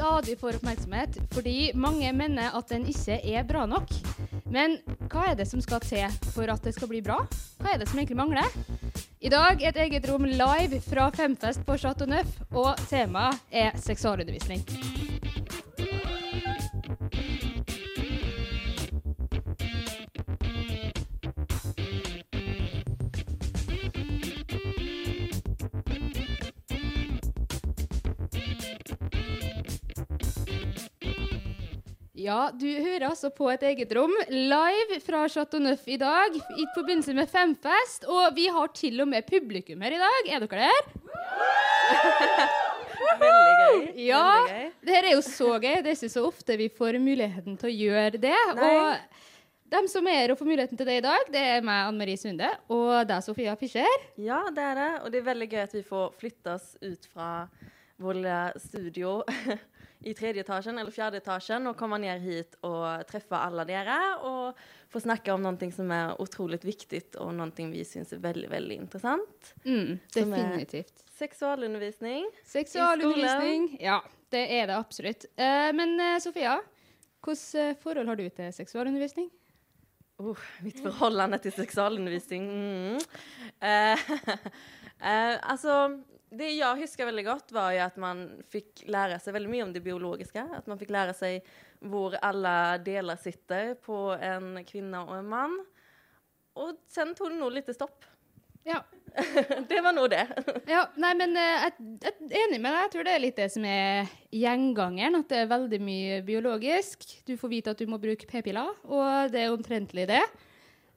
Stadig får oppmerksomhet fordi mange mener at den ikke er bra nok. Men hva er det som skal til for at det skal bli bra? Hva er det som egentlig mangler? I dag et eget rom live fra Femfest på Chateau Neuf, og temaet er seksualundervisning. Ja, du hører altså på et eget rom live fra Chateau Neuf i dag i forbindelse med Femfest. Og vi har til og med publikum her i dag. Er dere der? Veldig gøy. Ja. Veldig gøy. Det her er jo så gøy. Det er ikke så ofte vi får muligheten til å gjøre det. Nei. Og dem som er her og får muligheten til det i dag, det er meg, Anne Marie Sunde, og deg, Sofia Fischer. Ja, det er det. Og det er veldig gøy at vi får flytte oss ut fra vår studio i tredje etasjen eller fjerde etasjen og komme ned hit og treffe alle dere og få snakke om noe som er utrolig viktig og noe vi syns er veldig, veldig interessant. Mm, definitivt. Seksualundervisning. Seksualundervisning. Ja, det er det absolutt. Eh, men eh, Sofia, hvilket eh, forhold har du til seksualundervisning? Oh, mitt forholdende til seksualundervisning mm. eh, eh, Altså, det jeg husker veldig godt, var jo at man fikk lære seg veldig mye om det biologiske. At man fikk lære seg hvor alle deler sitter på en kvinne og en mann. Og sen tok det nå litt stopp. Ja. det var nå det. Ja, nei, men eh, jeg, jeg er enig med deg. Jeg tror det er litt det som er gjengangeren. At det er veldig mye biologisk. Du får vite at du må bruke p-piller, og det er omtrentlig det.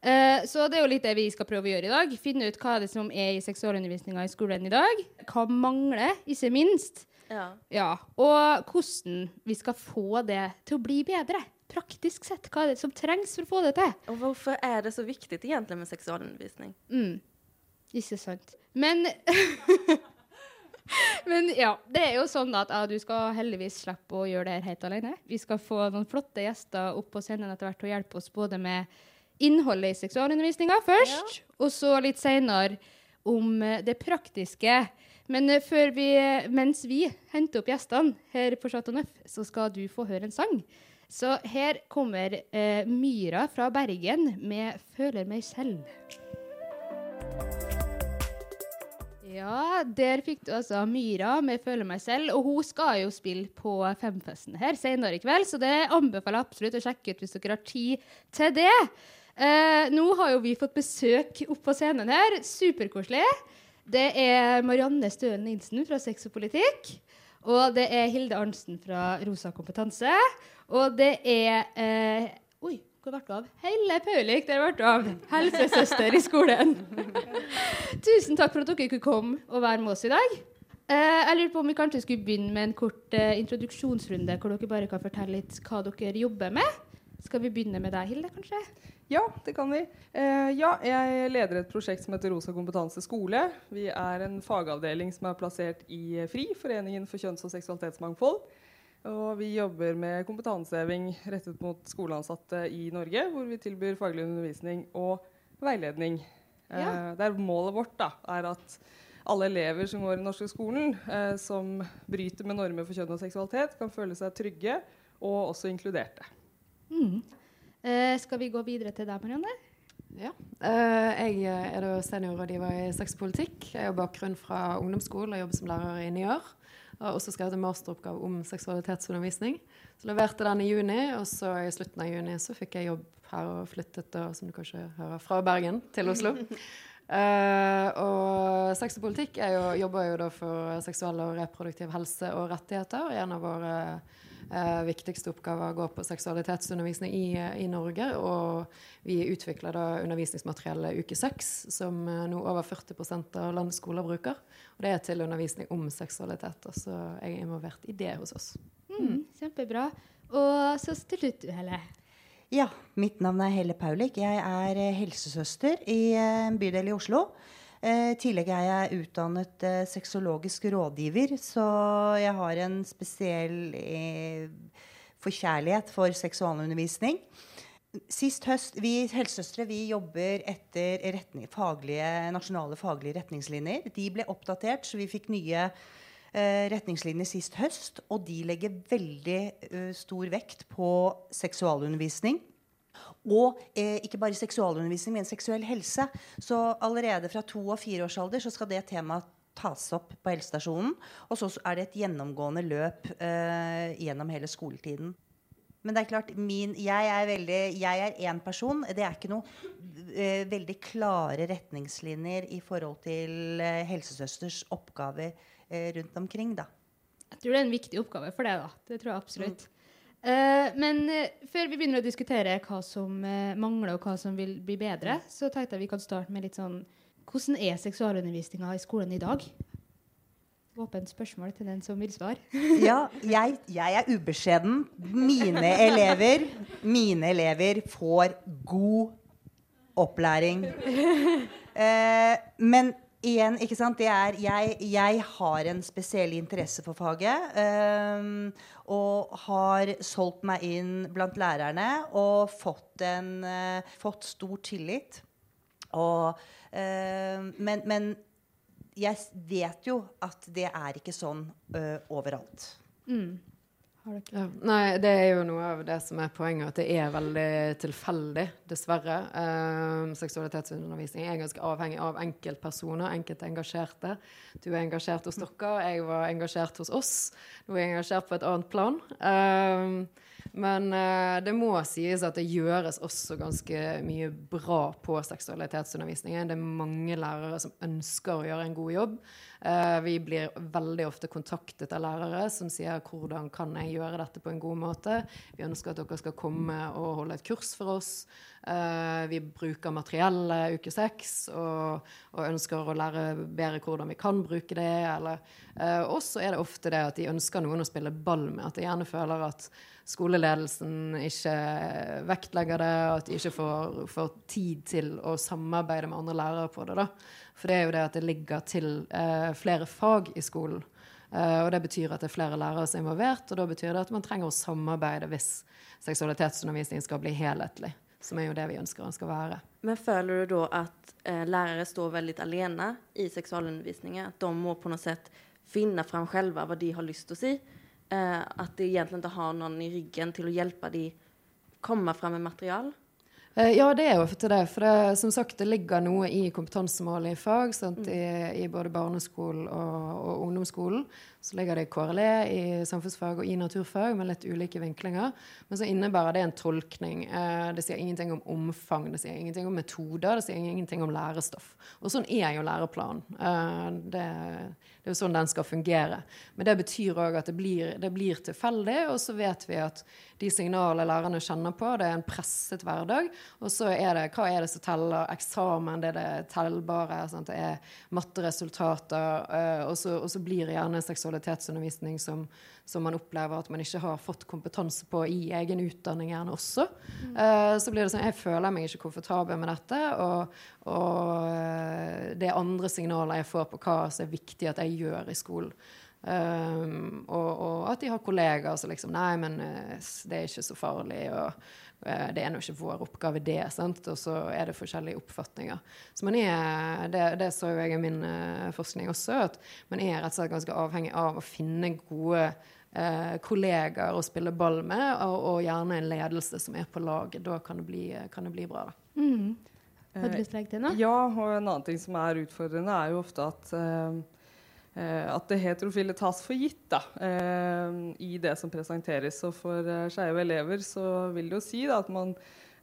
Eh, så det er jo litt det vi skal prøve å gjøre i dag. Finne ut hva det er som er i seksualundervisninga i skolen i dag. Hva mangler, ikke minst. Ja. Ja, Og hvordan vi skal få det til å bli bedre. Praktisk sett. Hva er det som trengs for å få det til? Og hvorfor er det så viktig egentlig med seksualundervisning? Mm. Ikke sant. Men Men ja, det er jo sånn at ja, du skal heldigvis slippe å gjøre det her helt alene. Vi skal få noen flotte gjester opp på scenen etter hvert og hjelpe oss både med innholdet i seksualundervisninga først, og så litt seinere om eh, det praktiske. Men eh, vi, mens vi henter opp gjestene her på Chateau Neuf, så skal du få høre en sang. Så her kommer eh, Myra fra Bergen med 'Føler meg selv'. Ja, der fikk du altså Myra med 'Føler meg selv'. Og hun skal jo spille på Femfesten her senere i kveld, så det anbefaler jeg absolutt å sjekke ut hvis dere har tid til det. Eh, nå har jo vi fått besøk opp på scenen her. Superkoselig. Det er Marianne Stølen Nilsen fra Sex og politikk. Og det er Hilde Arnsen fra Rosa kompetanse. Og det er eh, Oi, hvor ble det av? Helle Paulik, der ble det av. Helsesøster i skolen. Tusen takk for at dere kunne komme og være med oss i dag. Eh, jeg lurer på om vi kanskje skulle begynne med en kort eh, introduksjonsrunde, hvor dere bare kan fortelle litt hva dere jobber med. Skal vi begynne med deg, Hilde, kanskje? Ja, det kan vi. Eh, ja, jeg leder et prosjekt som heter Rosa kompetanse skole. Vi er en fagavdeling som er plassert i FRI, Foreningen for kjønns- og seksualitetsmangfold. Og vi jobber med kompetanseheving rettet mot skoleansatte i Norge, hvor vi tilbyr faglig undervisning og veiledning. Ja. Eh, der målet vårt da, er at alle elever som går i norske skolen, eh, som bryter med normer for kjønn og seksualitet, kan føle seg trygge og også inkluderte. Mm. Eh, skal vi gå videre til deg, Marianne? Ja. Eh, jeg er seniorrådgiver i sexpolitikk. Jeg har bakgrunn fra ungdomsskole og jobber som lærer i Niør. Jeg har også skrevet en masteroppgave om seksualitetsundervisning. Så leverte den i juni, og så i slutten av juni så fikk jeg jobb her og flyttet da, som du kanskje hører, fra Bergen til Oslo. Eh, og sex og politikk er jo, jobber jo da for seksuell og reproduktiv helse og rettigheter. En av våre uh, viktigste oppgaver går på seksualitetsundervisning i, i Norge. Og vi utvikler da undervisningsmateriellet uke 6, som eh, nå over 40% av landets skoler bruker. Og det er til undervisning om seksualitet. Så er jeg involvert i det hos oss. Mm, kjempebra. Og så til slutt, du, Helle. Ja, mitt navn er Helle Paulik. Jeg er eh, helsesøster i eh, en bydel i Oslo. Eh, I tillegg er jeg utdannet eh, sexologisk rådgiver, så jeg har en spesiell forkjærlighet for seksualundervisning. Sist høst, Vi helsesøstre vi jobber etter retning, faglige, nasjonale faglige retningslinjer. De ble oppdatert, så vi fikk nye retningslinjer sist høst. Og de legger veldig eh, stor vekt på seksualundervisning. Og eh, ikke bare seksualundervisning, men seksuell helse. Så allerede fra to- og fireårsalder så skal det temaet tas opp på helsestasjonen. Og så er det et gjennomgående løp eh, gjennom hele skoletiden. Men det er klart, min, jeg er veldig, jeg er én person. Det er ikke noen eh, veldig klare retningslinjer i forhold til eh, helsesøsters oppgaver eh, rundt omkring, da. Jeg tror det er en viktig oppgave for deg, da. Det tror jeg absolutt. Eh, men eh, før vi begynner å diskutere hva som eh, mangler, og hva som vil bli bedre, så tenkte jeg vi kan starte med litt sånn Hvordan er seksualundervisninga i skolen i dag? Åpent spørsmål til den som vil svare. Ja, jeg, jeg er ubeskjeden. Mine elever, mine elever får god opplæring. Eh, men igjen, ikke sant, det er jeg, jeg har en spesiell interesse for faget. eh, og har solgt meg inn blant lærerne og fått, en, eh, fått stor tillit. Og, eh, men, men jeg vet jo at det er ikke sånn overalt. Mm. Ja. Nei, det er jo noe av det som er poenget, at det er veldig tilfeldig, dessverre. Um, seksualitetsundervisning er ganske avhengig av enkeltpersoner, enkelte engasjerte. Du er engasjert hos dere, jeg var engasjert hos oss. Nå er jeg engasjert på et annet plan. Eh, men uh, det må sies at det gjøres også ganske mye bra på seksualitetsundervisningen. Det er mange lærere som ønsker å gjøre en god jobb. Uh, vi blir veldig ofte kontaktet av lærere som sier 'hvordan kan jeg gjøre dette på en god måte'? Vi ønsker at dere skal komme og holde et kurs for oss. Eh, vi bruker materiellet uke seks og, og ønsker å lære bedre hvordan vi kan bruke det. Eller, eh, og så er det ofte det at de ønsker noen å spille ball med. At de gjerne føler at skoleledelsen ikke vektlegger det, at de ikke får, får tid til å samarbeide med andre lærere på det. da. For det er jo det at det ligger til uh, flere fag i skolen. Eh, og det betyr at det er flere lærere som er involvert, og da betyr det at man trenger å samarbeide hvis seksualitetsundervisning skal bli helhetlig. Som er jo det vi ønsker han skal være. Men føler du da at eh, lærere står veldig alene i seksualundervisningen? At de må på noe sett finne fram selv hva de har lyst til å si? Eh, at de egentlig ikke har noen i ryggen til å hjelpe de komme fram med material? Eh, Ja, det er jo ofte det. For det, som sagt, det ligger noe i kompetansemålet i fag. Sant? I, I både barneskolen og, og ungdomsskolen. Så ligger det i KRLE, i samfunnsfag og i naturfag med litt ulike vinklinger. Men så innebærer det en tolkning. Eh, det sier ingenting om omfang, det sier ingenting om metoder, det sier ingenting om lærestoff. Og sånn er jo læreplanen. Eh, det, det er jo sånn den skal fungere. Men det betyr òg at det blir, det blir tilfeldig, og så vet vi at de signalene lærerne kjenner på, det er en presset hverdag. Og så er det hva er det som teller? Eksamen, det er det tellbare. Sant? Det er matteresultater. eh, og, så, og så blir det gjerne seksualitetsundervisning som, som man opplever at man ikke har fått kompetanse på i egen utdanning gjerne også. Eh, så blir det sånn Jeg føler meg ikke komfortabel med dette. Og, og det er andre signaler jeg får på hva som er viktig at jeg gjør i skolen. Um, og, og at de har kollegaer som liksom Nei, men eh, det er ikke så farlig. Og det er nå ikke vår oppgave, det. Sant? Og så er det forskjellige oppfatninger. Så man er, det, det så jo jeg i min eh, forskning også, at man er rett og slett ganske avhengig av å finne gode eh, kollegaer å spille ball med, og, og gjerne en ledelse som er på lag. Da kan det bli, kan det bli bra. da. Mm. Har du lyst til å legge til noe? Ja, og en annen ting som er utfordrende, er jo ofte at eh, eh, at det heterofile tas for gitt da, eh, i det som presenteres. Og for eh, skeive elever så vil det jo si da, at man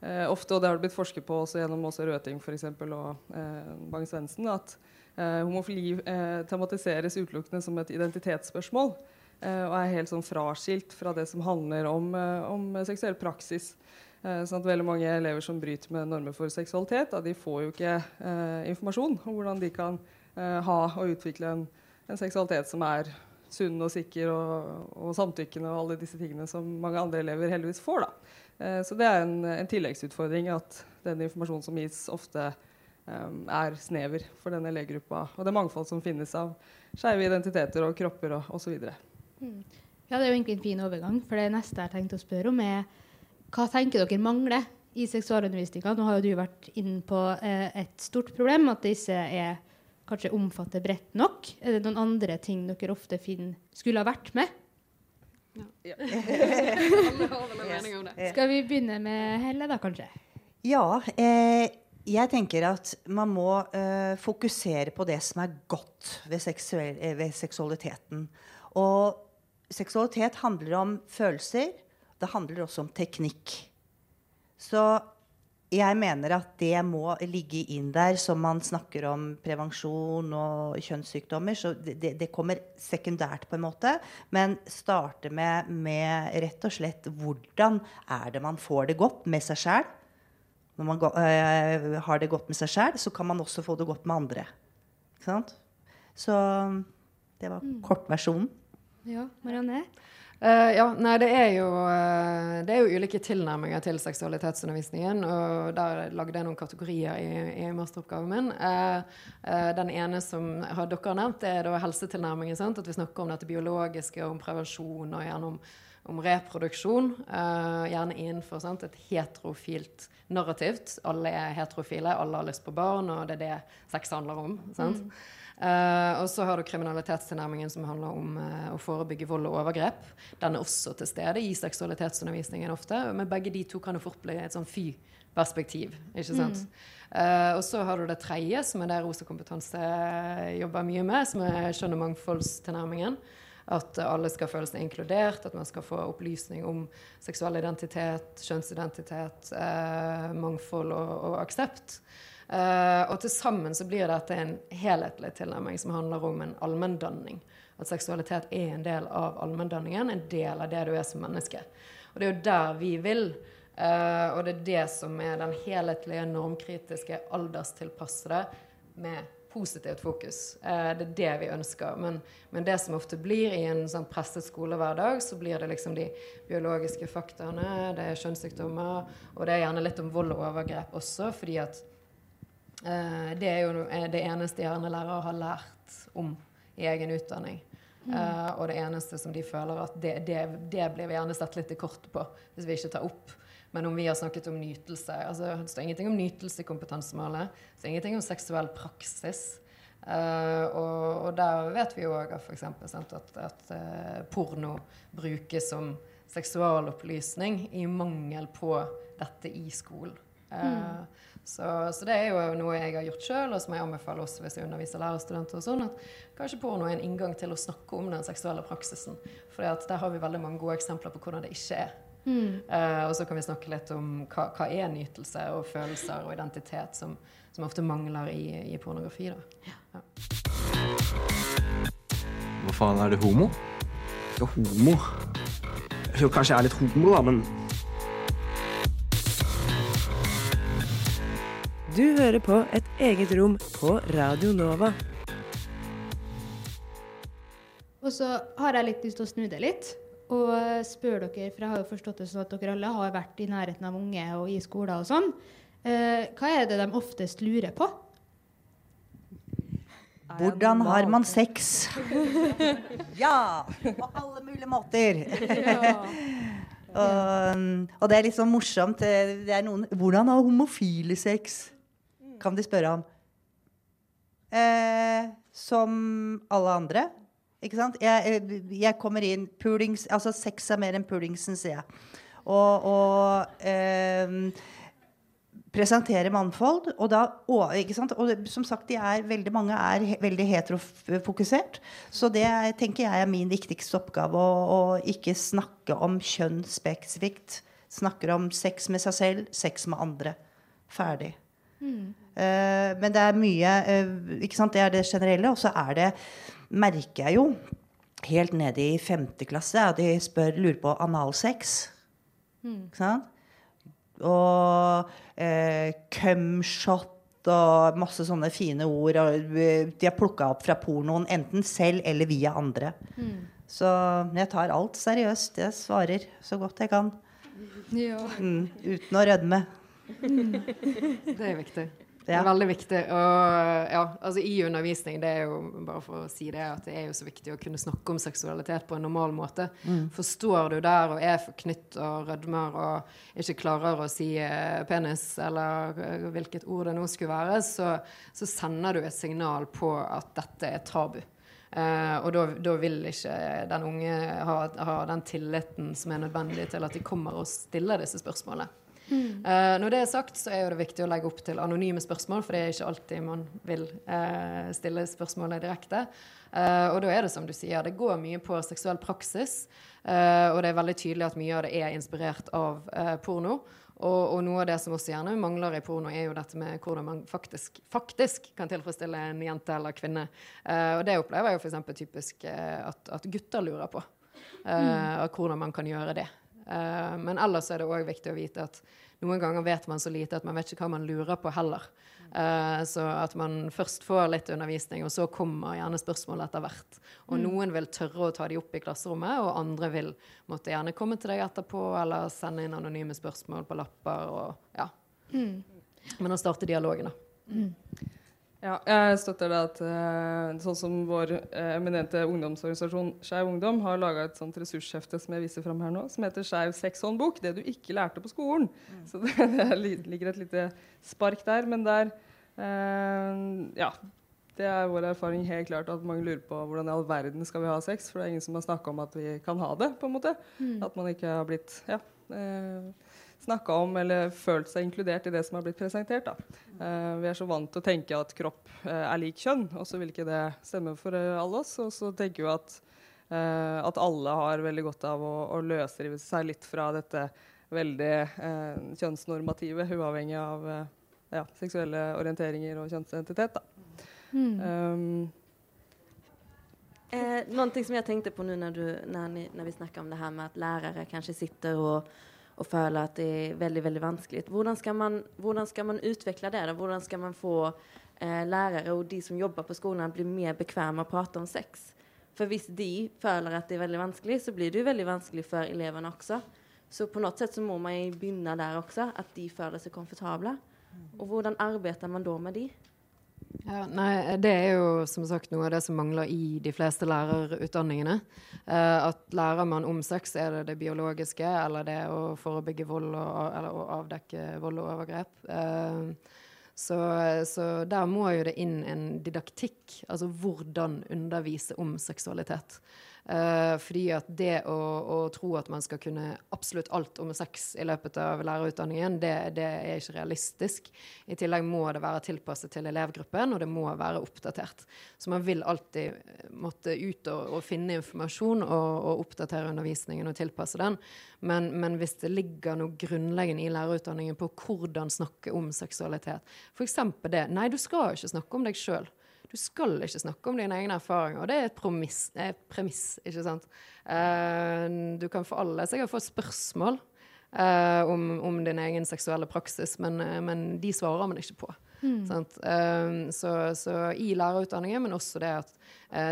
eh, ofte, og det har det blitt forsket på også gjennom også Røting for eksempel, og eh, Bang-Svendsen, at eh, homofili eh, tematiseres utelukkende som et identitetsspørsmål. eh, og er helt sånn fraskilt fra det som handler om, eh, om seksuell praksis. Eh, sånn at veldig mange elever som bryter med normer for seksualitet, da, de får jo ikke eh, informasjon om hvordan de kan eh, ha og utvikle en, en seksualitet som er sunn og sikker og, og samtykkende og alle disse tingene som mange andre elever heldigvis får. Eh, så det er en, en, tilleggsutfordring at den informasjonen som gis, ofte eh, er snever for denne elevgruppa. Og det mangfold som finnes av skeive identiteter og kropper og osv. Mm. Ja, det er jo egentlig en fin overgang, for det neste jeg tenkte å spørre om, er hva tenker dere mangler i seksualundervisninga? Nå har jo du vært inne på eh, et stort problem, at disse er kanskje omfatter bredt nok? Er det noen andre ting dere ofte finner skulle ha vært med? Ja. Skal vi begynne med Helle, da, kanskje? Ja. Eh, jeg tenker at man må eh, fokusere på det som er godt ved, seksuell, eh, ved seksualiteten. Og seksualitet handler om følelser. Det handler også om teknikk. Så jeg mener at det må ligge inn der som man snakker om prevensjon og kjønnssykdommer. Så det, det kommer sekundært, på en måte. Men starte med, med, rett og slett hvordan er det man får det godt med seg sjæl. Når man øh, har det godt med seg sjæl, så kan man også få det godt med andre. Ikke sant? Så det var mm. kortversjonen. Ja, Marianne? Uh, ja, nei, det er, jo, uh, det er jo ulike tilnærminger til seksualitetsundervisningen. Og der lagde jeg noen kategorier i, i masteroppgaven min. Uh, den ene som har dere nevnt, er da helsetilnærmingen. Sant? At vi snakker om dette biologiske, om prevensjon og gjerne om, om reproduksjon. gjerne innenfor sant? et heterofilt narrativt. Alle er heterofile, alle har lyst på barn, og det er det sex handler om. sant? Mm. Uh, og så har du kriminalitetstilnærmingen som handler om uh, å forebygge vold og overgrep. Den er også til stede i seksualitetsundervisningen ofte. Men begge de to kan jo fort bli et sånn fy-perspektiv. ikke sant? Mm. Uh, og så har du det tredje, som er det Rosa kompetanse jobber mye med, som er skjønn- og mangfoldstilnærmingen. At alle skal føle seg inkludert, at man skal få opplysning om seksuell identitet, kjønnsidentitet, mangfold og, og aksept. Uh, og til sammen så blir dette en helhetlig tilnærming som handler om en allmenndanning. At seksualitet er en del av allmenndanningen, en del av det du er som menneske. Og det er jo der vi vil. Uh, og det er det som er den helhetlige, normkritiske, alderstilpassede med positivt fokus. Uh, det er det vi ønsker. Men, men, det som ofte blir i en sånn presset skolehverdag, så blir det liksom de biologiske faktaene, det er kjønnssykdommer, og det er gjerne litt om vold og overgrep også, fordi at det er jo eh, det eneste gjerne lærere har lært om i egen utdanning. Mm. Uh, og det eneste som de føler at det, det, det, blir vi gjerne sett litt i kortet på hvis vi ikke tar opp. Men om vi har snakket om nytelse altså Det står ingenting om nytelse i kompetansemålet. Det står ingenting om seksuell praksis. Uh, og, og, der vet vi jo òg at, at, at porno brukes som seksualopplysning i mangel på dette i skolen. Mm. Så, så, det er jo noe jeg har gjort sjøl, og som jeg anbefaler også hvis jeg underviser lærerstudenter. og sånn, at Kanskje porno er en inngang til å snakke om den seksuelle praksisen. For der har vi veldig mange gode eksempler på hvordan det ikke er. Mm. Uh, og så kan vi snakke litt om hva, hva er nytelse og følelser og identitet som, som ofte mangler i, i pornografi. Da. Ja. Hva faen, er det homo? Ja, homo Jeg tror kanskje jeg er litt homo, da, men Du hører på Et eget rom på Radio Nova. Og så har jeg litt lyst til å snu det litt og spørre dere, for jeg har jo forstått det sånn at dere alle har vært i nærheten av unge og i skoler og sånn. Eh, hva er det de oftest lurer på? Hvordan har man sex? ja! På alle mulige måter. og, og, det er litt sånn morsomt. Det er noen, Hvordan har homofile sex? Kan de spørre om. Eh, som alle andre. Ikke sant? Jeg, eh, jeg kommer inn pulings, Altså sex er mer enn pulingsen, sier jeg. Og, og eh, presentere mannfold. Og, da, og, og, som sagt, de er, veldig mange er veldig heterofokusert. Så det tenker jeg er min viktigste oppgave. Å, å ikke snakke om kjønn spesifikt. Snakker om sex med seg selv, sex med andre. Ferdig. Mm. Uh, men det er mye uh, ikke sant? Det er det generelle. Og så er det, merker jeg jo, helt nede i femte klasse, at de spør, lurer på analsex. Mm. Ikke sant? Og uh, cumshot og masse sånne fine ord. Og eh, de har plukka opp fra pornoen, enten selv eller via andre. Så jeg tar alt seriøst. Jeg svarer så godt jeg kan. Ja. Mm, uten å rødme. Det er viktig. Det er veldig viktig. Og ja, altså i undervisning, det er jo bare for å si det, at det er jo så viktig å kunne snakke om seksualitet på en normal måte. Forstår du der og er forknytt og rødmer og ikke klarer å si eh, penis, eller eh, hvilket ord det nå skulle være, så, så sender du et signal på at dette er tabu. Uh, og da vil ikke den unge ha, ha den tilliten som er nødvendig til at de kommer og stiller disse spørsmålene. Eh, når det er sagt, så er det viktig å legge opp til anonyme spørsmål, for det er ikke alltid man vil uh, stille spørsmålet direkte. Uh, og da er det som du sier, det går mye på seksuell praksis, Uh, og det er veldig tydelig at mye av det er inspirert av uh, porno. Og, og noe av det som også gjerne mangler i porno, er jo dette med hvordan man faktisk, faktisk kan tilfredsstille en jente eller kvinne. Og det opplever jeg jo f.eks. typisk at, at gutter lurer på. og hvordan man kan gjøre det. Eh, men ellers er det òg viktig å vite at noen ganger vet man så lite at man vet ikke hva man lurer på heller. Uh, så at man først får litt undervisning, og så kommer gjerne spørsmål etter hvert. Og noen vil tørre å ta de opp i klasserommet, og andre vil måtte gjerne komme til deg etterpå eller sende inn anonyme spørsmål på lapper. og ja. Men å starte dialogen, da. Ja, jeg støtter det at eh, sånn som vår eh, eminente ungdomsorganisasjon Skeiv Ungdom har laga et sånt ressurshefte som jeg viser fram her nå, som heter Skeiv sexhåndbok. Det du ikke lærte på skolen. Så det, det ligger et lite spark der. Men der eh, Ja. Det er vår erfaring helt klart at mange lurer på hvordan i all verden skal vi ha sex. For det er ingen som har snakka om at vi kan ha det. på en måte. At man ikke har blitt ja, eh, snakka om eller følt seg inkludert i det som har blitt presentert. Da. Eh, vi er så vant til å tenke at kropp eh, er lik kjønn, og så vil ikke det stemme for eh, alle oss. Og så tenker vi at, eh, at alle har veldig godt av å, å løsrive seg litt fra dette veldig eh, kjønnsnormative, uavhengig av eh, ja, seksuelle orienteringer og kjønnsidentitet. Da. Um, Eh, någonting som jeg tenkte på nå når, når, når, vi snakker om det her med at lærere kanskje sitter och, och føler at det er veldig veldig vanskelig. Hvordan skal man, hvordan skal man utvikle det? Da? Hvordan skal man få eh, lærere og de som jobber på skolen, bli mer bekvemme å prate om sex? For hvis de føler at det er veldig vanskelig, så blir det jo veldig vanskelig for elevene også. Så på noe sett så må man begynne der også, at de føler seg komfortable. Og hvordan arbeider man da med de? Ja, nei, det er jo som sagt noe av det som mangler i de fleste lærerutdanningene. Eh, at lærer man om sex, er det det biologiske eller det å forebygge vold og, eller å avdekke vold og overgrep. Eh, så, så der må jo det inn en didaktikk, altså hvordan undervise om seksualitet. Eh, fordi at det å, å tro at man skal kunne absolutt alt om sex i løpet av lærerutdanningen, det, det er ikke realistisk. I tillegg må det være tilpasset til elevgruppen, og det må være oppdatert. Så man vil alltid måtte ut og, og finne informasjon og, og oppdatere undervisningen og tilpasse den. Men, men hvis det ligger noe grunnleggende i lærerutdanningen på hvordan snakke om seksualitet, f.eks. det Nei, du skal ikke snakke om deg sjøl. Du skal ikke snakke om dine egne erfaringer. Og det er et promiss, eh, premiss, ikke sant. Eh, du kan for alle sikkert få spørsmål eh, om, om din egen seksuelle praksis, men, eh, men de svarer man ikke på. Sant? Eh, så, så i lærerutdanningen, men også det at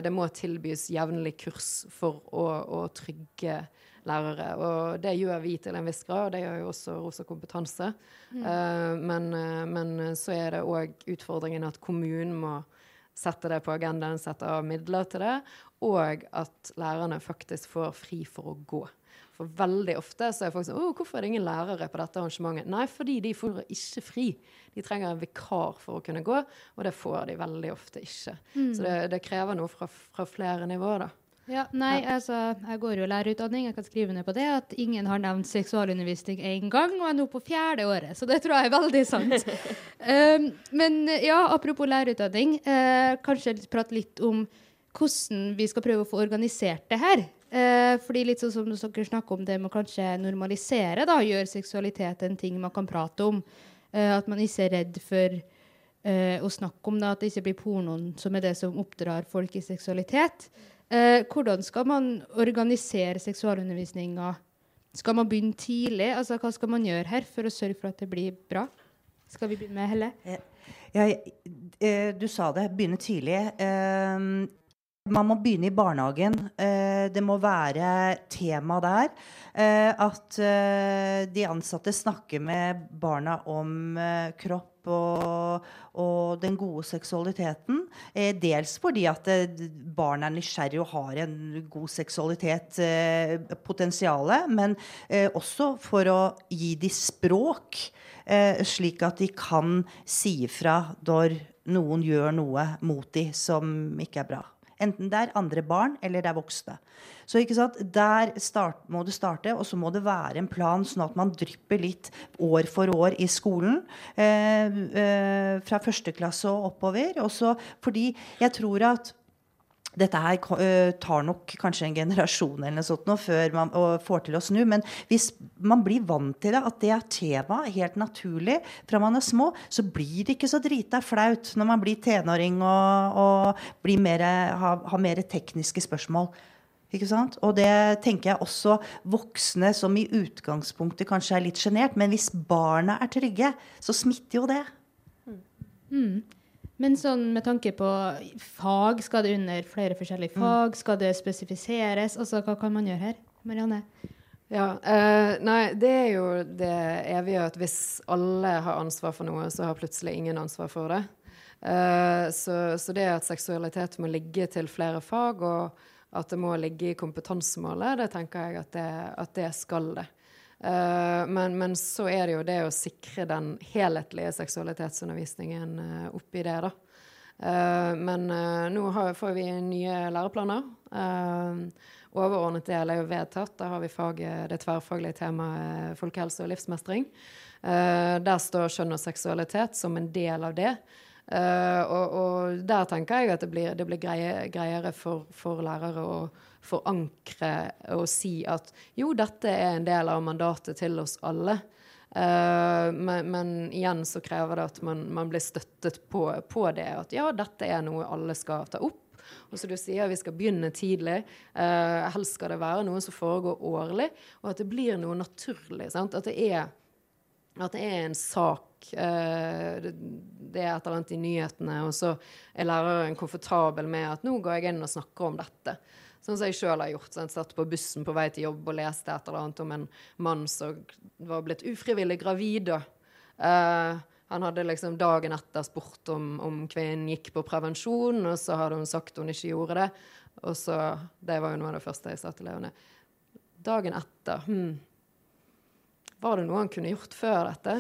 det må tilbys jevnlig kurs for å, å trygge lærere. Og det gjør vi til en viss grad, og det gjør jo også Rosa kompetanse. Eh, men, men så er det òg utfordringen at kommunen må sette det på agendaen, sette av midler til det, og at lærerne faktisk får fri for å gå. For veldig ofte så er folk sånn Å, hvorfor er det ingen lærere på dette arrangementet? Nei, fordi de får ikke fri. De trenger en vikar for å kunne gå, og det får de veldig ofte ikke. Så det, det krever noe fra, fra flere nivåer, da. Ja, nei, altså, jeg går jo lærerutdanning. Jeg kan skrive ned på det at ingen har nevnt seksualundervisning én gang, og er nå på fjerde året. Så det tror jeg er veldig sant. um, men ja, apropos lærerutdanning, uh, kanskje prate litt om hvordan vi skal prøve å få organisert det her. Uh, fordi litt sånn som dere snakker om det med å kanskje normalisere, da, gjøre seksualitet en ting man kan prate om. Uh, at man ikke er redd for å snakke om det, at det ikke blir pornoen som er det som oppdrar folk i seksualitet. Eh, hvordan skal man organisere seksualundervisninga? Skal man begynne tidlig? Altså, hva skal man gjøre her for å sørge for at det blir bra? Skal vi begynne med Helle? Jeg, eh, du sa det, begynne tidlig. Eh, man må begynne i barnehagen. Eh, det må være tema der. Eh, at eh, de ansatte snakker med barna om eh, kropp og, og den gode seksualiteten. Eh, dels fordi at eh, barn er nysgjerrige og har en god seksualitet, eh, potensialet, men eh, også for å gi de språk, eh, slik at de kan si ifra når noen gjør noe mot de som ikke er bra. Enten det er andre barn eller det er voksne. Så ikke sant? Der start, må det starte, og så må det være en plan, sånn at man drypper litt år for år i skolen. Eh, eh, fra første klasse og oppover. Også fordi jeg tror at dette her øh, tar nok kanskje en generasjon eller noe sånt nå, før man får til å snu. Men hvis man blir vant til det, at det er tema helt naturlig fra man er små, så blir det ikke så drita flaut når man blir tenåring og, og blir mer, har, har mer tekniske spørsmål. Og det tenker jeg også voksne som i utgangspunktet kanskje er litt sjenert. Men hvis barna er trygge, så smitter jo det. Mm. Men sånn med tanke på fag, skal det under flere forskjellige fag? Skal det spesifiseres? Altså, hva kan man gjøre her? Marianne? Ja, eh, nei, det er jo det evige at hvis alle har ansvar for noe, så har plutselig ingen ansvar for det. Eh, så, så det at seksualitet må ligge til flere fag, og at det må ligge i kompetansemålet, det tenker jeg at det, at det skal det. Eh, men, men så er det jo det å sikre den helhetlige seksualitetsundervisningen uh, oppi det, da. Eh, men eh, nå får vi nye læreplaner. Overordnet del er jo vedtatt. Da har vi faget, det tverrfaglige temaet folkehelse og livsmestring. Eh, der står kjønn og seksualitet som en del av det. Eh, og, og der tenker jeg at det blir, det blir greie, greiere for, for lærere å forankre og si at jo, dette er en del av mandatet til oss alle. Uh, men, men igjen så krever det at man, man blir støttet på, på det. At ja, dette er noe alle skal ta opp. Og som du sier, vi skal begynne tidlig. Uh, helst skal det være noe som foregår årlig, og at det blir noe naturlig. Sant? At, det er, at det er en sak. Eh, det, er et eller annet i nyhetene, og så er læreren komfortabel med at nå går jeg inn og snakker om dette. Sånn som jeg sjøl har gjort. Sant? Satt på bussen på vei til jobb og leste et eller annet om en mann som var blitt ufrivillig gravid. Eh, han hadde liksom dagen etter spurt om, om kvinnen gikk på prevensjon, og så hadde hun sagt hun ikke gjorde det. Og så, Det var jo noe av det første jeg sa til elevene. Dagen etter hm, Var det noe han kunne gjort før dette?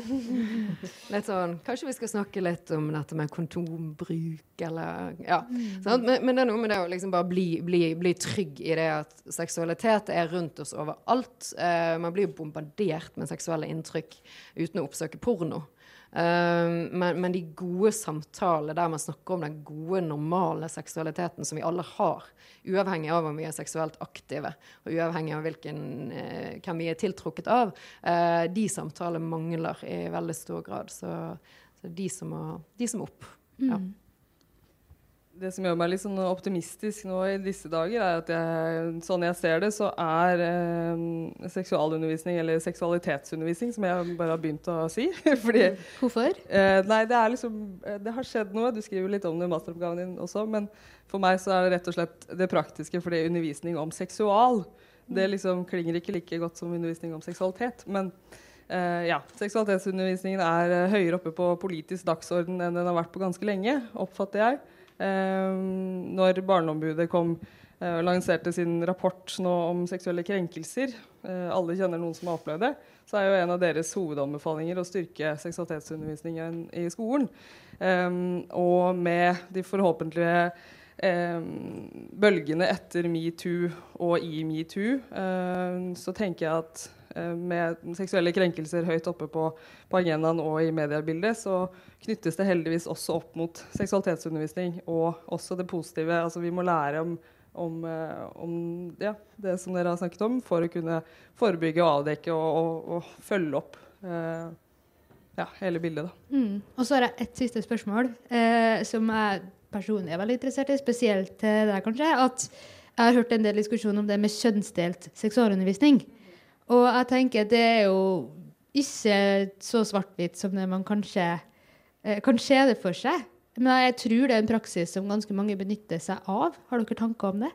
litt sånn, Kanskje vi skal snakke litt om dette med kondombruk, eller Ja. sant? Men, men det er noe med det å liksom bare bli, bli, bli trygg i det at seksualitet er rundt oss overalt. Eh, man blir jo bombardert med seksuelle inntrykk uten å oppsøke porno. Um, men, men de gode samtalene der man snakker om den gode, normale seksualiteten som vi alle har, uavhengig av om vi er seksuelt aktive, og uavhengig av hvilken, eh, hvem vi er tiltrukket av, eh, de samtalene mangler i veldig stor grad. Så, så de, som må, de som må opp. Ja. Mm. Det som gjør meg litt sånn optimistisk nå i disse dager, er at jeg, sånn jeg ser det, så er eh, seksualundervisning, eller seksualitetsundervisning, som jeg bare har begynt å si fordi Hvorfor? Eh, nei, det er liksom eh, Det har skjedd noe. Du skriver litt om det i masteroppgaven din også, men for meg så er det rett og slett det praktiske fordi undervisning om seksual. Det liksom klinger ikke like godt som undervisning om seksualitet. Men eh, ja, seksualitetsundervisningen er eh, høyere oppe på politisk dagsorden enn den har vært på ganske lenge, oppfatter jeg. Eh, når Barneombudet kom eh, og lanserte sin rapport nå om seksuelle krenkelser, eh, alle kjenner noen som har opplevd det, så er jo en av deres hovedanbefalinger å styrke seksualitetsundervisningen i skolen. Og med de forhåpentlige bølgene etter metoo og i metoo, så tenker jeg at med seksuelle krenkelser høyt oppe på, på agendaen og i mediebildet, så knyttes det heldigvis også opp mot seksualitetsundervisning og også det positive. Altså vi må lære om, om, eh, om ja, det som dere har snakket om, for å kunne forebygge og avdekke og, og, og følge opp eh, ja, hele bildet. Da. Mm. Og så har jeg et siste spørsmål, eh, som jeg personlig er veldig interessert i, spesielt til deg kanskje. At jeg har hørt en del diskusjon om det med kjønnsdelt seksualundervisning. Og jeg tenker det er jo ikke så svart-hvitt som det man kanskje eh, kan se det for seg. Men jeg tror det er en praksis som ganske mange benytter seg av. Har dere tanker om det?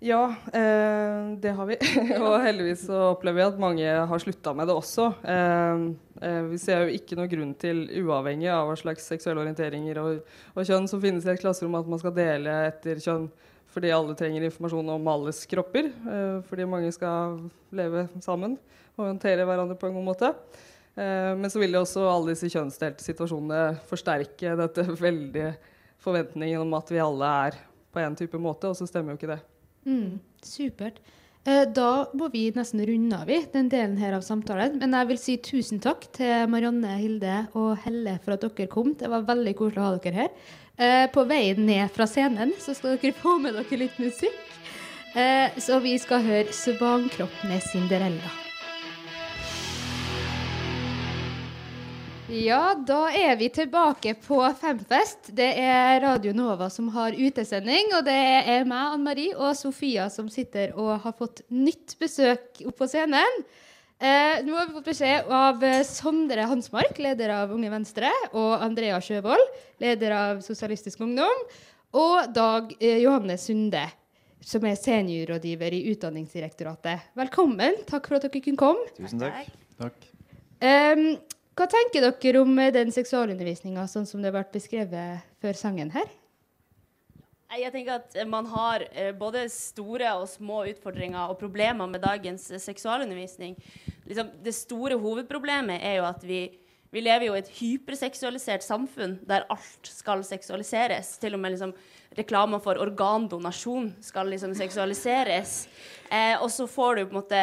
Ja, eh, det har vi. og heldigvis så opplever vi at mange har slutta med det også. Eh, eh, vi ser jo ikke noen grunn til, uavhengig av hva slags seksuelle orienteringer og, og, kjønn som finnes i et klasserom, at man skal dele etter kjønn fordi alle trenger informasjon om alles kropper. Eh, fordi mange skal leve sammen og håndtere hverandre på en god måte. Eh, men så vil jo også alle disse kjønnsdelte situasjonene forsterke dette veldige forventningen om at vi alle er på en type måte, og så stemmer jo ikke det. Mm, supert. Eh, da må vi nesten runde av i den delen her av samtalen. Men jeg vil si tusen takk til Marianne, Hilde og Helle for at dere kom. Det var veldig koselig å ha dere her. Eh, på veien ned fra scenen så skal dere få med dere litt musikk. Eh, så vi skal høre 'Svankropp' med Cinderella. Ja, da er vi tilbake på Femfest. Det er Radio Nova som har utesending. Og det er meg, Ann Marie, og Sofia som sitter og har fått nytt besøk opp på scenen. Eh, nå har vi fått beskjed av eh, Sondre Hansmark, leder av Unge Venstre, og Andrea Sjøvold, leder av Sosialistisk Ungdom, og Dag eh, Johanne Sunde, som er seniorrådgiver i Utdanningsdirektoratet. Velkommen. Takk for at dere kunne komme. Tusen takk. takk. Eh, hva tenker dere om eh, den seksualundervisninga sånn som det ble beskrevet før sangen her? Jeg tenker at man har eh, både store og små utfordringer og problemer med dagens eh, seksualundervisning. Liksom, det store hovedproblemet er jo at vi, vi lever jo i et hyperseksualisert samfunn der alt skal seksualiseres. Til og med liksom, reklamer for organdonasjon skal liksom seksualiseres. Eh, og så får du på en måte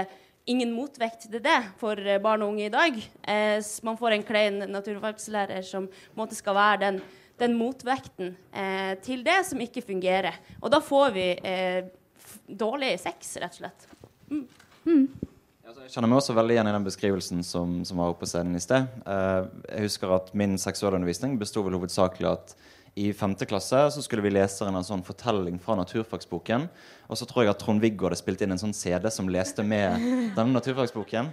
ingen motvekt til det for eh, barn og unge i dag. Eh, man får en klein naturfagslærer som på en måte skal være den, den motvekten eh, til det som ikke fungerer. Og da får vi eh, dårlig sex, rett og slett. Mm. Mm. Jeg kjenner meg også veldig igjen i den beskrivelsen som, som var oppe på scenen i sted. Eh, jeg husker at Min seksualundervisning besto vel hovedsakelig at i 5. klasse så skulle vi lese en sånn fortelling fra naturfagsboken. Og så tror jeg at Trond-Viggo hadde spilt inn en sånn CD som leste med denne naturfagsboken.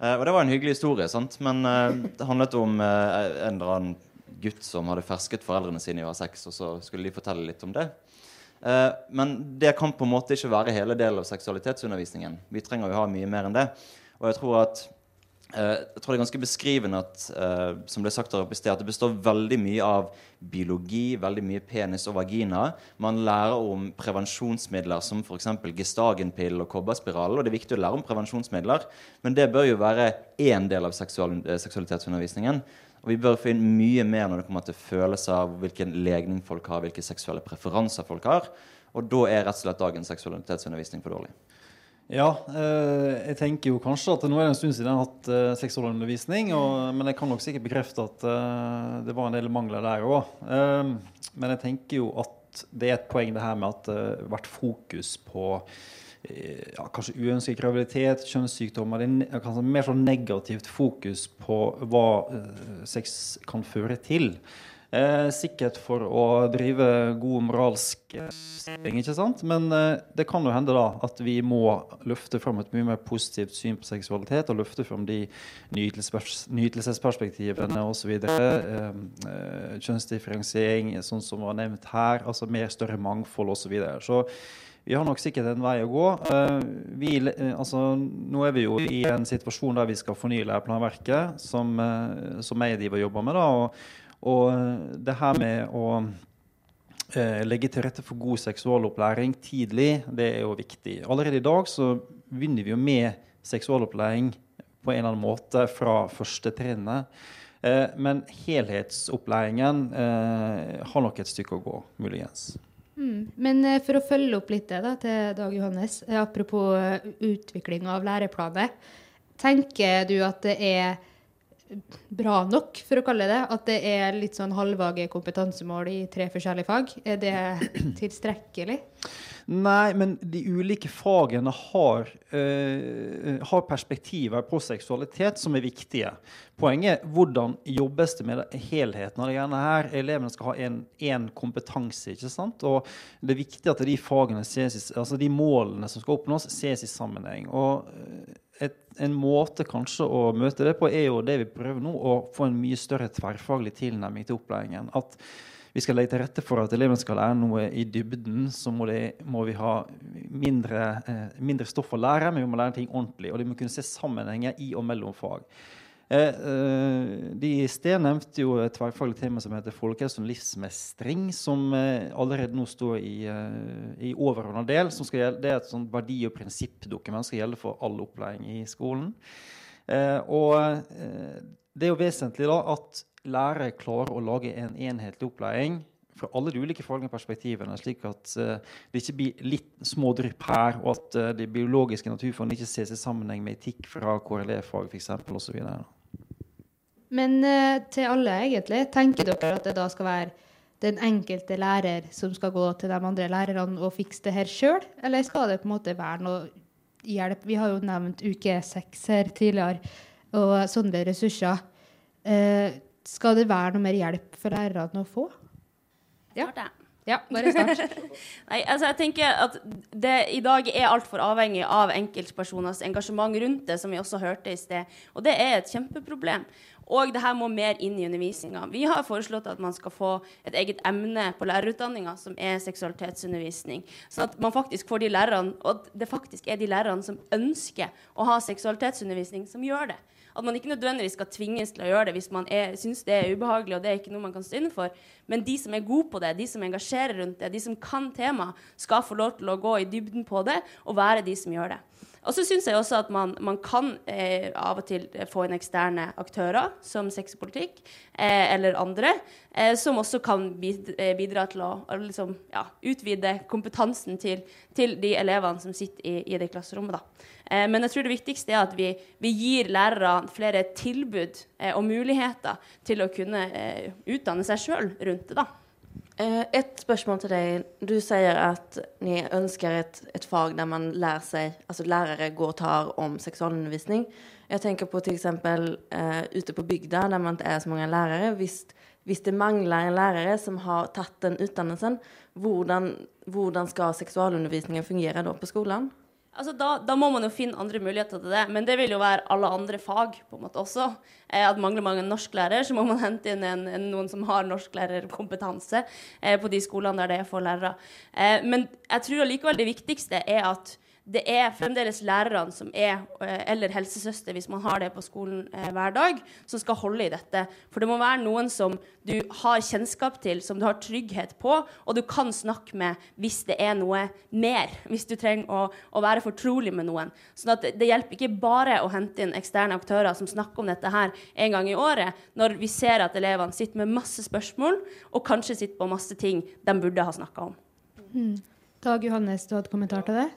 Eh, og det var en hyggelig historie, sant? men eh, det handlet om en eller annen gutt som hadde fersket foreldrene sine i å ha sex, og så skulle de fortelle litt om det. Eh, men det kan på en måte ikke være hele delen av seksualitetsundervisningen. Vi trenger jo ha mye mer enn det. Og jeg tror at Eh, jeg tror det er ganske beskrivende at uh, som ble sagt her oppe i sted, at det består veldig mye av biologi, veldig mye penis og vagina. Man lærer om prevensjonsmidler som f.eks. gestagenpill og kobberspiral. Og det er viktig å lære om prevensjonsmidler, men det bør jo være én del av seksual, eh, seksualitetsundervisningen. Og vi bør få inn mye mer når det kommer til følelser av hvilken legning folk har, hvilke seksuelle preferanser folk har. Og da er rett og slett dagens seksualitetsundervisning for dårlig. Ja, eh, jeg tenker jo kanskje at nå er det en stund siden jeg har hatt eh, seksualundervisning. Og, men jeg kan nok sikkert bekrefte at eh, det var en del mangler der òg. Eh, men jeg tenker jo at det er et poeng det her med at det har vært fokus på eh, ja, kanskje uønsket graviditet, kjønnssykdommer. Det er kanskje mer sånn negativt fokus på hva eh, sex kan føre til. Eh, sikkert for å drive god moralsk styring, ikke sant? Men eh, det kan jo hende da at vi må løfte fram et mye mer positivt syn på seksualitet, og løfte fram de nytelsesperspektivene osv. Eh, eh, kjønnsdifferensiering, sånn som var nevnt her. Altså mer større mangfold osv. Så, videre. så vi har nok sikkert en vei å gå. Uh, vi, uh, altså, nå er vi jo i en situasjon der vi skal fornye læreplanverket, som, uh, som jeg driver og jobber med. da, og og eh, det her med å eh, legge til rette for god seksualopplæring tidlig, det er jo viktig. Allerede i dag så begynner vi jo med seksualopplæring på en eller annen måte fra første trinnet. Eh, men helhetsopplæringen eh, har nok et stykke å gå, muligens. Mm. Men eh, for å følge opp litt det da, til Dag Johannes, eh, apropos utvikling av læreplaner. Tenker du at det er bra nok, for å kalle det. At det er litt sånn halvvage kompetansemål i tre forskjellige fag. Er det tilstrekkelig? Nei, men de ulike fagene har, uh, har perspektiver på seksualitet som er viktige. Poenget er hvordan jobbes det med helheten av det greiene her. Elevene skal ha én kompetanse. ikke sant? Og det er viktig at de fagene ses, altså de målene som skal oppnås, ses i sammenheng. Og uh, et, en måte kanskje å møte det på er jo det vi prøver nå, å få en mye større tverrfaglig tilnærming til opplæringen. At vi skal legge til rette for at elevene skal lære noe i dybden, så må, det, må vi ha mindre, eh, mindre, stoff å lære, men vi må lære ting ordentlig. Og de må kunne se sammenhenger i og mellom fag. Eh, eh, de i sted nevnte jo et tverrfaglig tema som heter folkehelse og livsmestring, som eh, allerede nå står i, eh, i overordna del. Gjelde, det er et sånt verdi- og prinsippdokument som skal gjelde for all opplæring i skolen. Eh, og det er jo vesentlig da at lærere klarer å lage en enhetlig opplæring fra alle de ulike faglige perspektivene, slik at uh, det ikke blir litt små drypp her, og at uh, de biologiske naturfagene ikke ses i sammenheng med etikk fra KRLE-fag f.eks. osv. Men uh, til alle, egentlig, tenker dere at det da skal være den enkelte lærer som skal gå til de andre lærerne og fikse det her sjøl, eller skal det på en måte være noe hjelp? Vi har jo nevnt uke seks her tidligere, og sånne ressurser. Eh, skal det være noe mer hjelp for lærerne å få? Ja. Ja, bare start. Nei, altså jeg tenker at det i dag er altfor avhengig av enkeltpersoners engasjement rundt det, som vi også hørte i sted. Og det er et kjempeproblem. Og det her må mer inn i undervisninga. Vi har foreslått at man skal få et eget emne på lærerutdanninga som er seksualitetsundervisning. Sånn at man faktisk får de lærerne, og det faktisk er de lærerne som ønsker å ha seksualitetsundervisning, som gjør det. At man ikke nødvendigvis skal tvinges til å gjøre det hvis man syns det er ubehagelig og det er ikke noe man kan stå inne for. Men de som er gode på det, de som engasjerer rundt det, de som kan temaet, skal få lov til å gå i dybden på det og være de som gjør det. Og så syns jeg også at man, man kan eh, av og til få inn eksterne aktører, som sexpolitikk eh, eller andre, eh, som også kan eh, bidra til å, å liksom, ja, utvide kompetansen til, til, de elevene som sitter i, i det klasserommet. Da. Eh, men jeg tror det viktigste er at vi, vi gir lærere flere tilbud eh, og muligheter til å kunne utdanne seg sjøl rundt det. da. Et spørsmål til deg. Du sier at ni ønsker et, et fag der man lærer seg, altså lærere går og tar om seksualundervisning. Jeg tenker på f.eks. Uh, ute på bygda, der man ikke er så mange lærere. Hvis, hvis det mangler en lærer som har tatt den utdannelsen, hvordan, hvordan skal seksualundervisningen fungere da på skolen? Altså, da, da, må man jo finne andre muligheter til det. Men det vil jo være alle andre fag på en måte også. Eh, at mangler man en norsklærer, så må man hente inn en, en, noen som har norsklærerkompetanse eh, på de skolene der det er få lærere. Eh, men jeg tror allikevel det viktigste er at det er fremdeles lærerne som er, eh, eller helsesøster, hvis man har det på skolen eh, hver dag, som skal holde i dette. For det må være noen som du har kjennskap til, som du har trygghet på, og du kan snakke med hvis det er noe mer. Hvis du trenger å, å være fortrolig med noen. Sånn at det, hjelper ikke bare å hente inn eksterne aktører som snakker om dette her en gang i året, når vi ser at elevene sitter med masse spørsmål, og kanskje sitter på masse ting de burde ha snakka om. Mm. Dag Johannes, du hadde kommentar til det?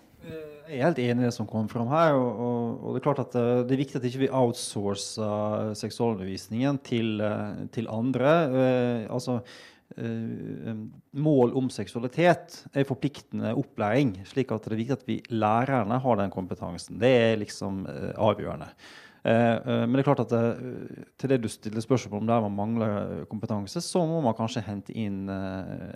Jeg er helt enig i det som kommer fram her. Og, og, og, Det er klart at eh, det er viktig at ikke vi ikke outsourcer seksualundervisningen til, eh, til andre. Uh, altså, uh, mål om seksualitet er forpliktende opplæring. slik at det er viktig at vi lærerne har den kompetansen. Det er liksom uh, avgjørende. Eh, eh, men det er klart at eh, til det du stiller spørsmål om der man mangler kompetanse, så må man kanskje hente inn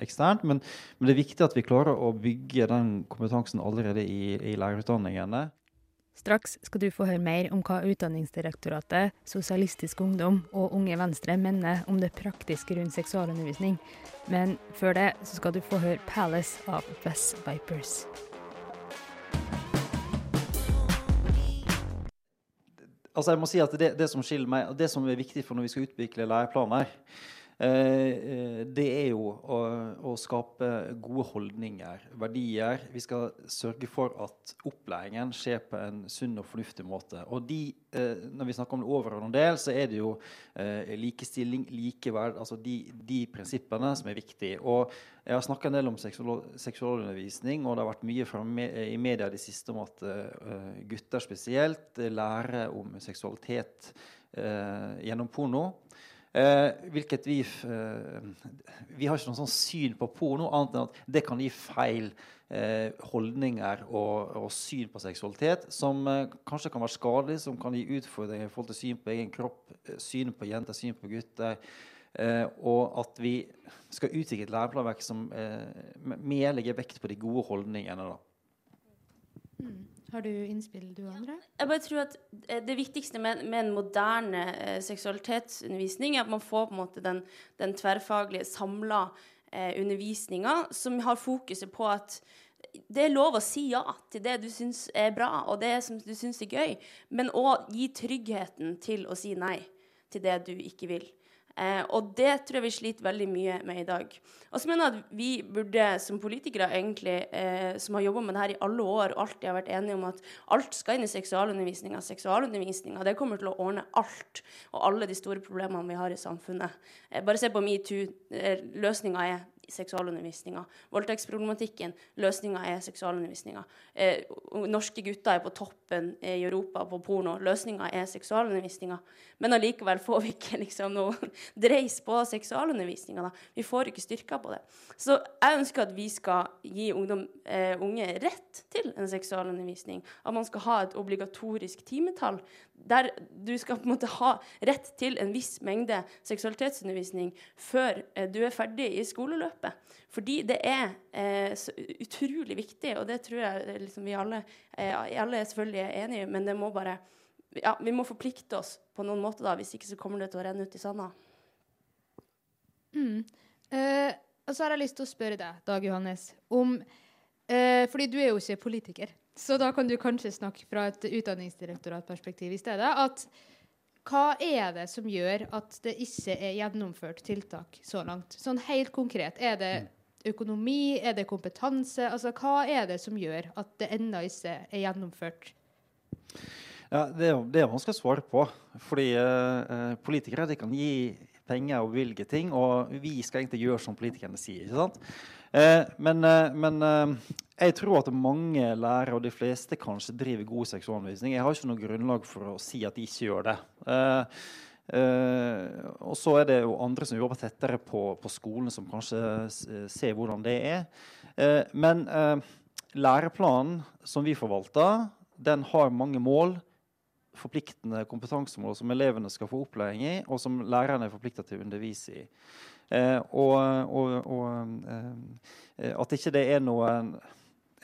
eksternt. Men, men, det er viktig at vi klarer å bygge den kompetansen allerede i, i lærerutdanningene. Straks skal du få høre mer om hva Utdanningsdirektoratet, Sosialistisk Ungdom og Unge Venstre mener om det praktiske rundt seksualundervisning. Men før det så skal du få høre 'Palace' av West Vipers. Altså jeg må si at det, det som skiller meg, og det som er viktig for når vi skal utvikle læreplaner, det er jo å, å, skape gode holdninger, verdier. Vi skal sørge for at opplæringen skjer på en sunn og fornuftig måte. Og de, eh, når vi snakker om det overordnede del, så er det jo eh, likestilling, likeverd, altså de, de, prinsippene som er viktige. Og jeg har snakka en del om seksualundervisning, og det har vært mye me i media i det siste om at gutter spesielt lærer om seksualitet gjennom porno. Eh, hvilket vi eh, Vi har ikke noe sånn syn på porno annet enn at det kan gi feil eh, holdninger og, og, syn på seksualitet som eh, kanskje kan være skadelig, som kan gi utfordringer i forhold til syn på egen kropp, eh, syn på jenter, syn på gutter. Eh, og at vi skal utvikle et læreplanverk som mer legger vekt på de gode holdningene. da. Mm. Har du innspill, du andre? Jeg bare tror at eh, Det viktigste med, med en moderne eh, seksualitetsundervisning er at man får på en måte den, den tverrfaglige, samla eh, undervisninga som har fokuset på at det er lov å si ja til det du syns er bra, og det som du syns er gøy, men òg gi tryggheten til å si nei til det du ikke vil. Eh, og det tror jeg vi sliter veldig mye med i dag. Og så mener jeg at vi burde som politikere egentlig, eh, som har jobba med det her i alle år, alltid har vært enige om at alt skal inn i seksualundervisninga. Seksualundervisninga det kommer til å ordne alt og alle de store problemene vi har i samfunnet. Eh, bare se på metoo. Eh, løsninga er seksualundervisninga. Voldtektsproblematikken, løsninga er seksualundervisninga. Eh, norske gutter er på toppen i Europa på porno. Løsninga er seksualundervisninga. Men allikevel får vi ikke liksom noe dreis på seksualundervisninga. Vi får ikke styrka på det. Så jeg ønsker at vi skal gi ungdom, eh, unge rett til en seksualundervisning. At man skal ha et obligatorisk timetall der du skal på en måte ha rett til en viss mengde seksualitetsundervisning før eh, du er ferdig i skoleløpet. Fordi det er eh, utrolig viktig, og det tror jeg liksom vi alle, eh, alle selvfølgelig enige i, men det må bare ja, vi må forplikte oss på noen måte, da, hvis ikke så kommer det til å renne ut i sanda. Mm. Eh, og så har jeg lyst til å spørre deg, Dag Johannes, om eh, Fordi du er jo ikke politiker, så da kan du kanskje snakke fra et utdanningsdirektoratperspektiv i stedet. At hva er det som gjør at det ikke er gjennomført tiltak så langt? Sånn helt konkret. Er det økonomi? Er det kompetanse? Altså, hva er det som gjør at det ennå ikke er gjennomført? Ja, det, er, det er vanskelig å svare på. Fordi eh, politikere de kan gi penger og bevilge ting, og vi skal egentlig gjøre som politikerne sier. ikke sant? Eh, men, eh, men eh, jeg tror at mange lærere, og de fleste kanskje, driver god seksualundervisning. Jeg har ikke noe grunnlag for å si at de ikke gjør det. Og så er det jo andre som jobber tettere på, på skolen, som kanskje ser hvordan det er. Men læreplanen som vi forvalter, den har mange mål forpliktende kompetansemål som elevene skal få opplæring i, og som lærerne er forplikta til å undervise i. Eh, og, og, og eh, at ikke det er noen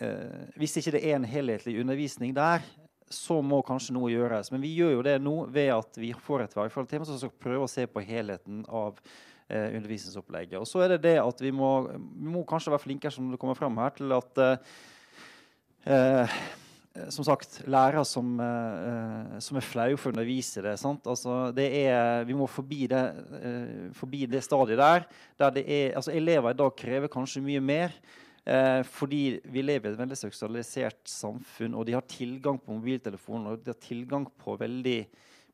eh, Hvis ikke det er en helhetlig undervisning der, så må kanskje noe gjøres. Men vi gjør jo det nå ved at vi får et tema som skal prøve å se på helheten av eh, undervisningsopplegget. Og så er det det at vi må, vi må kanskje være flinkere som det kommer fram her, til at eh, som sagt, lærere som, uh, som er flau for å undervise det. Altså, det er, vi må forbi det, uh, forbi det stadiet der. der er, altså, elever i dag krever kanskje mye mer. Uh, fordi vi lever i et veldig seksualisert samfunn, og de har tilgang på mobiltelefoner og de har tilgang på, veldig,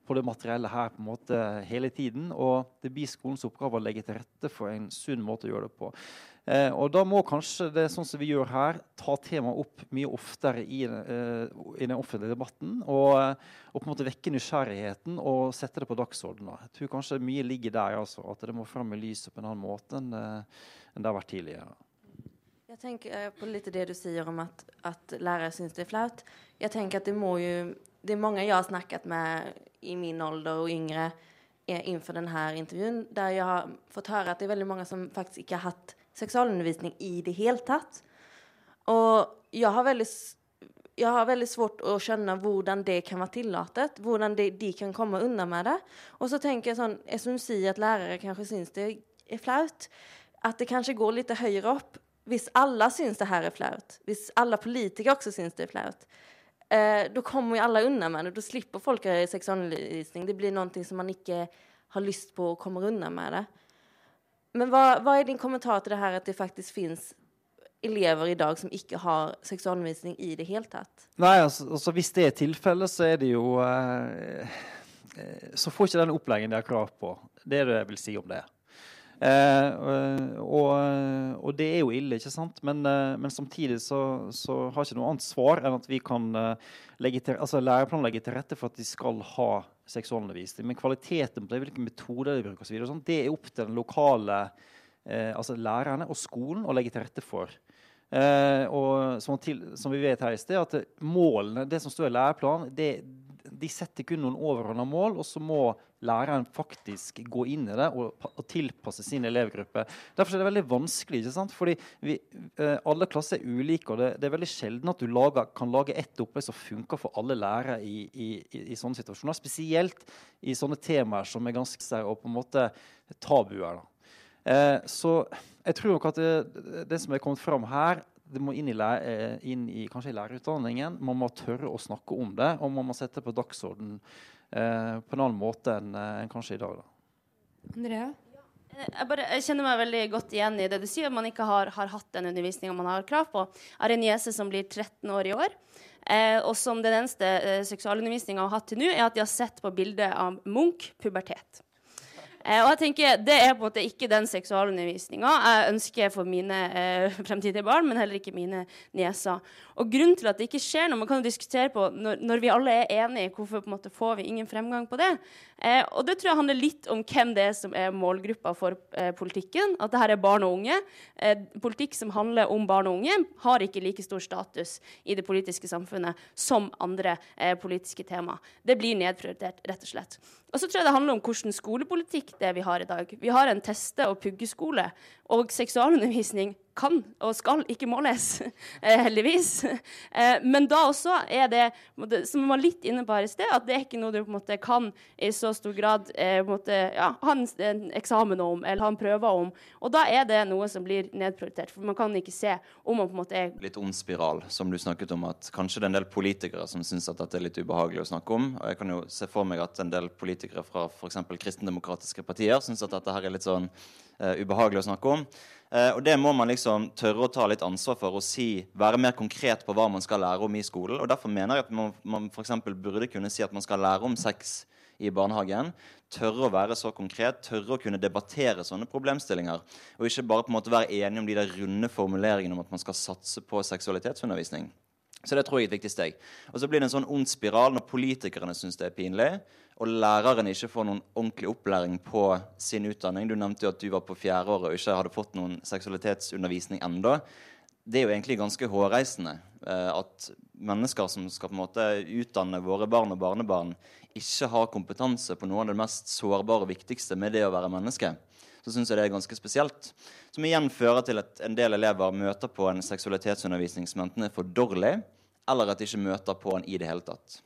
på det materielle her på en måte hele tiden. Og det blir skolens oppgave å legge til rette for en sunn måte å gjøre det på. Eh, og da må kanskje det sånn som vi gjør her, ta temaet opp mye oftere i, eh, i den offentlige debatten. Og, og, på en måte vekke nysgjerrigheten og sette det på dagsordenen. Jeg tror kanskje mye ligger der, altså, at det må fram i lyset på en annen måte enn, eh, enn det har vært tidligere. Jeg tenker eh, på litt det du sier om at, at lærere syns det er flaut. Jeg tenker at det må jo Det er mange jeg har snakket med i min alder og yngre innenfor denne intervjuen, der jeg har fått høre at det er veldig mange som faktisk ikke har hatt seksualundervisning i det hele tatt. Og jeg har veldig, jeg har veldig svårt å skjønne hvordan det kan være tillatt. Hvordan det, de kan komme unna med det. Og så tenker jeg sånn, som sier at lærere kanskje syns det er flaut, at det kanskje går litt høyere opp. Hvis alle syns det her er flaut, hvis alle politikere også syns det er flaut, eh, da kommer jo alle unna med det. Da slipper folk seksualundervisning. Det blir noe som man ikke har lyst på og kommer unna med det. Men hva, hva, er din kommentar til det her at det faktisk finnes elever i dag som ikke har seksualundervisning i det hele tatt? Nei, altså, altså hvis det er tilfellet, så er det jo eh, eh, Så får ikke den opplæringen de har krav på. Det er det jeg vil si om det. Eh, og, og, det er jo ille, ikke sant? Men, eh, men samtidig så, så, har ikke noe annet svar enn at vi kan eh, legge til, altså læreplanen legger til rette for at de skal ha seksualundervisning. Men kvaliteten på det, hvilke metoder de bruker, og sånn, det er opp til den lokale eh, altså lærerne og skolen å legge til rette for. Eh, og som, til, som, vi vet her i sted, at målene, det som står i læreplanen, det, de setter kun noen overordna mål, og så må læreren faktisk gå inn i det og, og tilpasse sin elevgruppe. Derfor er det veldig vanskelig, ikke sant? fordi vi, eh, alle klasser er ulike, og det, det, er veldig sjelden at du lager, kan lage ett opplegg som funker for alle lærere i, i, i, i, sånne situasjoner. Spesielt i sånne temaer som er ganske og på en måte tabuer. Eh, så jeg tror nok at det, det som er kommet fram her, det må inn i, eh, inn i, kanskje i lærerutdanningen. Man må tørre å snakke om det, og man må sette det på dagsorden eh, på en annen måte enn en kanskje i dag. Da. Andrea? Jeg, bare, jeg, kjenner meg veldig godt igjen i det du sier, at man ikke har, har hatt den undervisninga man har krav på. Jeg har en niese som blir 13 år i år. Eh, og som den eneste eh, seksualundervisninga har hatt til nå, er at de har sett på bildet av Munch pubertet. Eh, og jeg tenker, Det er på en måte ikke den seksualundervisninga jeg ønsker for mine eh, fremtidige barn, men heller ikke mine nieser. Og grunnen til at det ikke skjer noe, man kan jo diskutere på når, når vi alle er enige, hvorfor på en måte får vi ingen fremgang på det? Eh, og det tror jeg handler litt om hvem det er som er målgruppa for eh, politikken. At dette er barn og unge. Eh, politikk som handler om barn og unge, har ikke like stor status i det politiske samfunnet som andre eh, politiske tema. Det blir nedprioritert, rett og slett. Og så tror jeg det handler om hvordan skolepolitikk det vi har i dag. Vi har en teste- og puggeskole, og seksualundervisning kan og skal ikke måles, eh, heldigvis. Eh, men da også er det, som man var litt inne på her i sted, at det er ikke noe du på en måte kan i så stor grad eh, måte, ja, ha en, en, eksamen om eller ha en prøve om. Og da er det noe som blir nedprioritert, for man kan ikke se om man på en måte er Litt ond spiral, som du snakket om, at kanskje det er en del politikere som syns at dette er litt ubehagelig å snakke om. Og jeg kan jo se for meg at en del politikere fra f.eks. kristendemokratiske partier syns at dette her er litt sånn uh, ubehagelig å snakke om. Uh, og det må man liksom tørre å ta litt ansvar for og si, være mer konkret på hva man skal lære om i skolen. og Derfor mener jeg at man, man f.eks. burde kunne si at man skal lære om sex i barnehagen. Tørre å være så konkret, tørre å kunne debattere sånne problemstillinger. Og ikke bare på en måte være enige om de der runde formuleringene om at man skal satse på seksualitetsundervisning. Så det tror jeg er et viktig steg. Og så blir det en sånn ond spiral når politikerne syns det er pinlig, og læreren ikke får noen ordentlig opplæring på sin utdanning. Du nevnte jo at du var på fjerde år og ikke hadde fått noen seksualitetsundervisning enda. Det er jo egentlig ganske hårreisende eh, at mennesker som skal på en måte utdanne våre barn og barnebarn, ikke har kompetanse på noe av det mest sårbare og viktigste med det å være menneske. Så syns jeg det er ganske spesielt. Som igjen fører til at en del elever møter på en seksualitetsundervisning som enten er for dårlig, eller at de ikke møter på den i det hele tatt.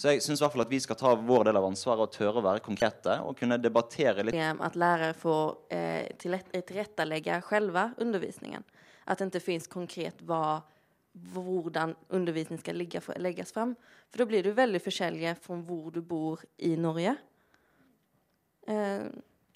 Så jeg syns at vi skal ta vår del av ansvaret og tørre å være konkrete og kunne debattere litt. At lærere får eh, tilrettelegge selve undervisningen. At det ikke fins konkret hva, hvordan undervisning skal legges fram. For da blir du veldig forskjellig fra hvor du bor i Norge. Eh,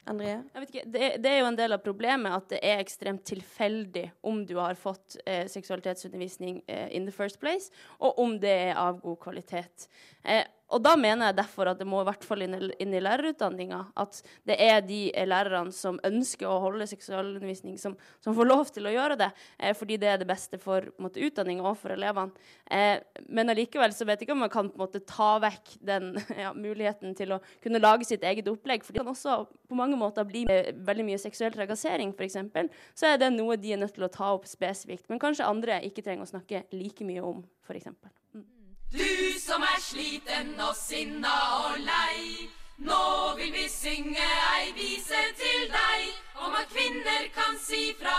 Andrea? Ikke, det, det, er jo en del av problemet at det er ekstremt tilfeldig om du har fått eh, seksualitetsundervisning eh, in the first place, og om det er av god kvalitet. Eh, og da mener jeg derfor at det må i hvert fall inn, inn i lærerutdanninga at det er de lærerne som ønsker å holde seksualundervisning, som, som får lov til å gjøre det, eh, fordi det er det beste for utdanninga og for elevene. Eh, men allikevel så vet jeg ikke om man kan på, måte, ta vekk den ja, muligheten til å kunne lage sitt eget opplegg. For det kan også på mange måter bli veldig mye seksuell trakassering, f.eks. Så er det noe de er nødt til å ta opp spesifikt, men kanskje andre ikke trenger å snakke like mye om, f.eks. Mm. Du som er sliten og sinna og lei. Nå vil vi synge ei vise til deg om at kvinner kan si fra